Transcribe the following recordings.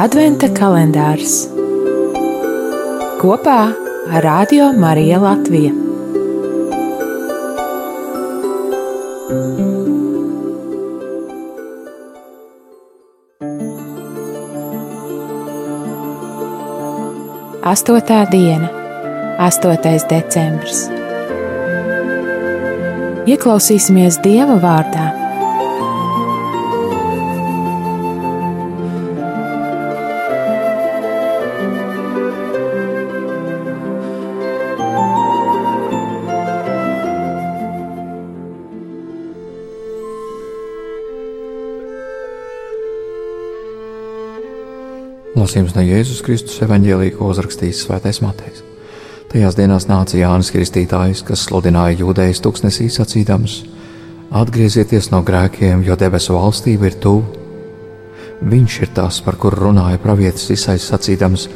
Adventa kalendārs kopā ar Radio Mariju Latviju. Astotā diena, 8. decembris. Ieklausīsimies Dieva vārdā Lasījums no Jēzus Kristus evanģēlīja, ko uzrakstījis Svētais Matejs. Tajās dienās nāca Jānis Kristītājs, kas sludināja jūdejas tuksnesī sacīdams: Atgriezieties no grēkiem, jo debesu valstība ir tuvu. Viņš ir tas, par kuru runāja pravietis Isais sacīdams: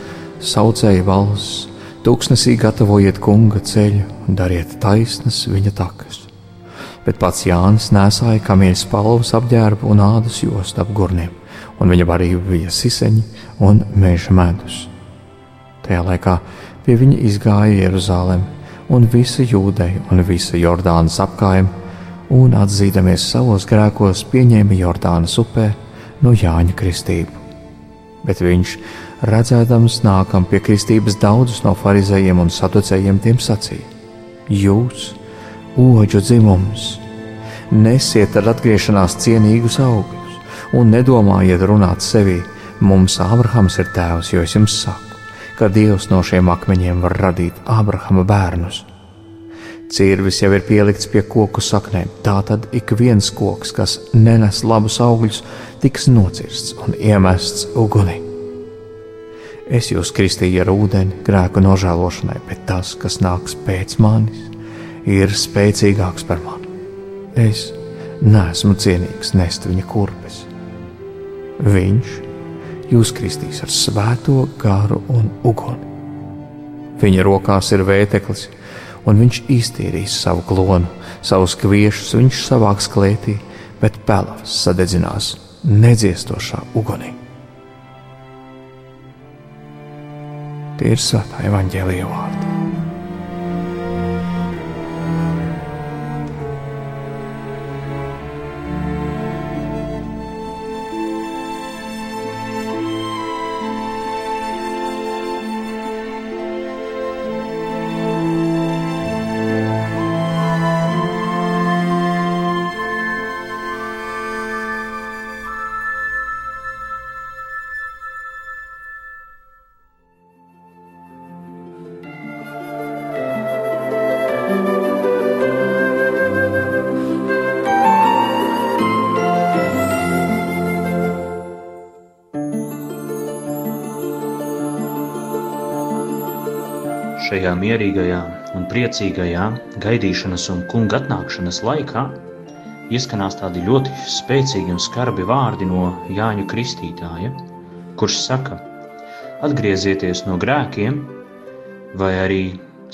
Saucēji valsts, tuksnesī gatavojiet kunga ceļu dariet taisnas viņa takas. Bet pats Jānis nesāja kamieļa spalvas apģērbu un ādas jostu ap gurniem un viņa barība bija siseņi un meža medus. Tajā laikā pie viņa izgāja Jeruzalem un visa jūdeja un visa Jordānas apkājiem, un atzīdamies savos grēkos, pieņēma Jordānas upē no Jāņa kristību. Bet viņš, redzēdams nākam pie kristības daudzus no farizējiem un saducējiem, tiem sacīja: Jūs, oģu dzimums, nesiet ar atgriešanās cienīgus augļus! Un nedomājiet runāt sevī, mums Ābrahams ir tēvs, jo es jums saku, ka Dievs no šiem akmeņiem var radīt Ābrahama bērnus. Cirvis jau ir pielikts pie koku saknēm, tātad ik viens koks, kas nenes labus augļus, tiks nocirsts un iemests ugunī. Es jūs kristīju ar ūdeni grēku nožēlošanai, bet tas, kas nāks pēc manis, ir spēcīgāks par mani. Es neesmu cienīgs nest viņa kurpes. Viņš jūs kristīs ar svēto garu un uguni. Viņa rokās ir vēteklis, un viņš iztīrīs savu klonu, savus kviešus viņš savāks klētī, bet pelavas sadedzinās nedziestošā ugunī. Tie ir svētā evaņģēlīja vārdi. Šajā mierīgajā un priecīgajā gaidīšanas un kunga atnākšanas laikā ieskanās tādi ļoti spēcīgi un skarbi vārdi no Jāņa Kristītāja, kurš saka: Atgriezieties no grēkiem, vai arī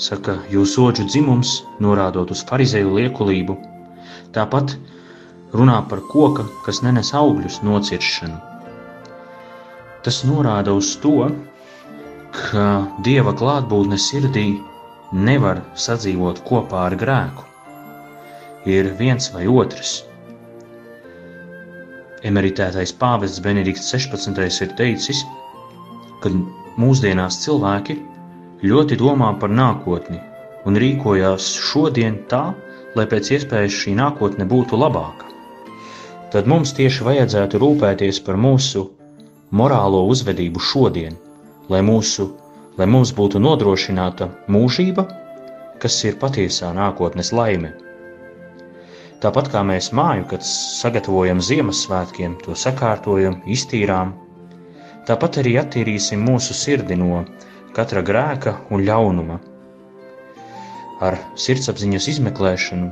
saka, jūsu oģu dzimums, norādot uz farizēju liekulību, tāpat runā par koka, kas nenes augļus, nociršanu. Tas norāda uz to, ka dieva klātbūtne sirdī nevar sadzīvot kopā ar grēku. Ir viens vai otrs. Emeritētais pāvests Benedikts 16. ir teicis, ka mūsdienās cilvēki ļoti domā par nākotni un rīkojās šodien tā, lai pēc iespējas šī nākotne būtu labāka. Tad mums tieši vajadzētu rūpēties par mūsu morālo uzvedību šodien, lai, mūsu, lai mums būtu nodrošināta mūžība, kas ir patiesā nākotnes laime. Tāpat kā mēs māju, kad sagatavojam Ziemassvētkiem, to sakārtojam, iztīrām, tāpat arī attīrīsim mūsu sirdi no katra grēka un ļaunuma. Ar sirdsapziņas izmeklēšanu,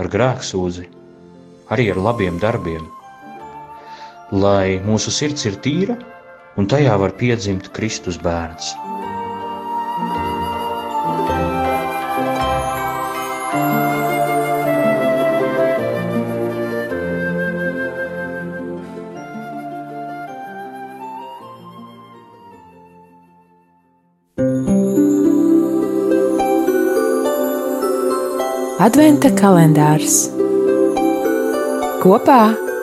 ar grēksūdzi, arī ar labiem darbiem. Lai mūsu sirds ir tīra, un tajā var piedzimt Kristus bērns. Adventa kalendārs kopā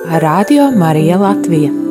ar Radio Mariju Latviju.